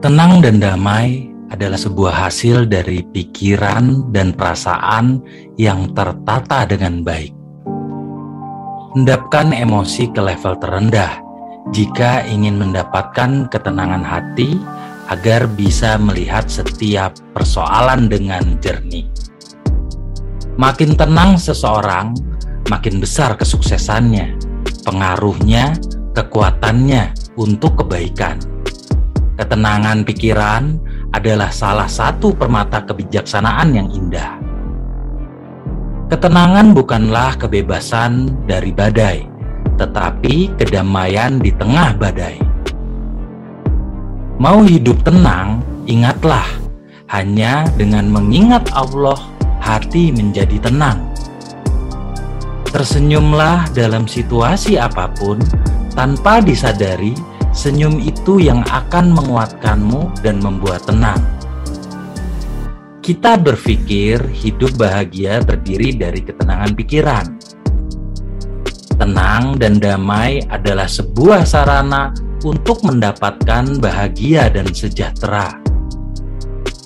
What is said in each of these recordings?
Tenang dan damai adalah sebuah hasil dari pikiran dan perasaan yang tertata dengan baik. Hendapkan emosi ke level terendah jika ingin mendapatkan ketenangan hati agar bisa melihat setiap persoalan dengan jernih. Makin tenang seseorang, makin besar kesuksesannya, pengaruhnya, kekuatannya untuk kebaikan. Ketenangan pikiran adalah salah satu permata kebijaksanaan yang indah. Ketenangan bukanlah kebebasan dari badai, tetapi kedamaian di tengah badai. Mau hidup tenang, ingatlah, hanya dengan mengingat Allah, hati menjadi tenang. Tersenyumlah dalam situasi apa pun tanpa disadari Senyum itu yang akan menguatkanmu dan membuat tenang. Kita berpikir hidup bahagia terdiri dari ketenangan pikiran. Tenang dan damai adalah sebuah sarana untuk mendapatkan bahagia dan sejahtera.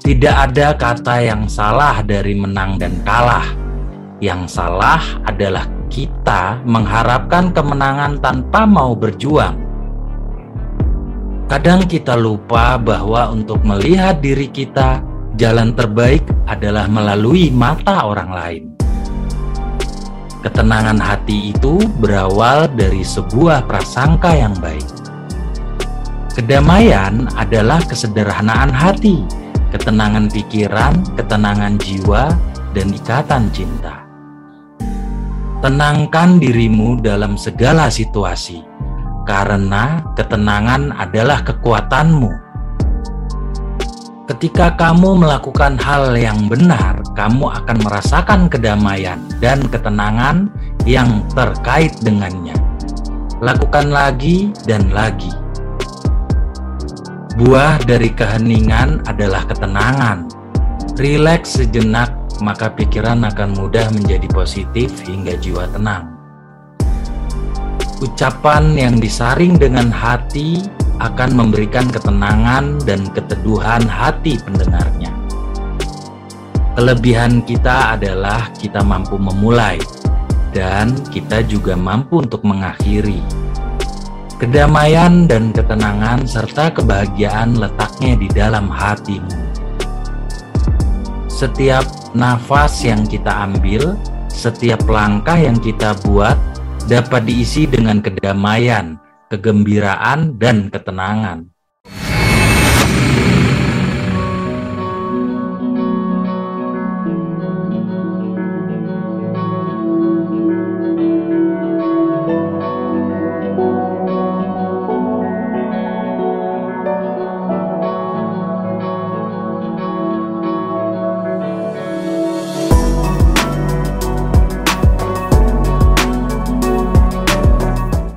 Tidak ada kata yang salah dari menang dan kalah. Yang salah adalah kita mengharapkan kemenangan tanpa mau berjuang. Kadang kita lupa bahwa untuk melihat diri kita, jalan terbaik adalah melalui mata orang lain. Ketenangan hati itu berawal dari sebuah prasangka yang baik. Kedamaian adalah kesederhanaan hati, ketenangan pikiran, ketenangan jiwa, dan ikatan cinta. Tenangkan dirimu dalam segala situasi karena ketenangan adalah kekuatanmu. Ketika kamu melakukan hal yang benar, kamu akan merasakan kedamaian dan ketenangan yang terkait dengannya. Lakukan lagi dan lagi. Buah dari keheningan adalah ketenangan. Rileks sejenak, maka pikiran akan mudah menjadi positif hingga jiwa tenang. Ucapan yang disaring dengan hati akan memberikan ketenangan dan keteduhan hati pendengarnya. Kelebihan kita adalah kita mampu memulai, dan kita juga mampu untuk mengakhiri. Kedamaian dan ketenangan serta kebahagiaan letaknya di dalam hatimu. Setiap nafas yang kita ambil, setiap langkah yang kita buat dapat diisi dengan kedamaian, kegembiraan, dan ketenangan.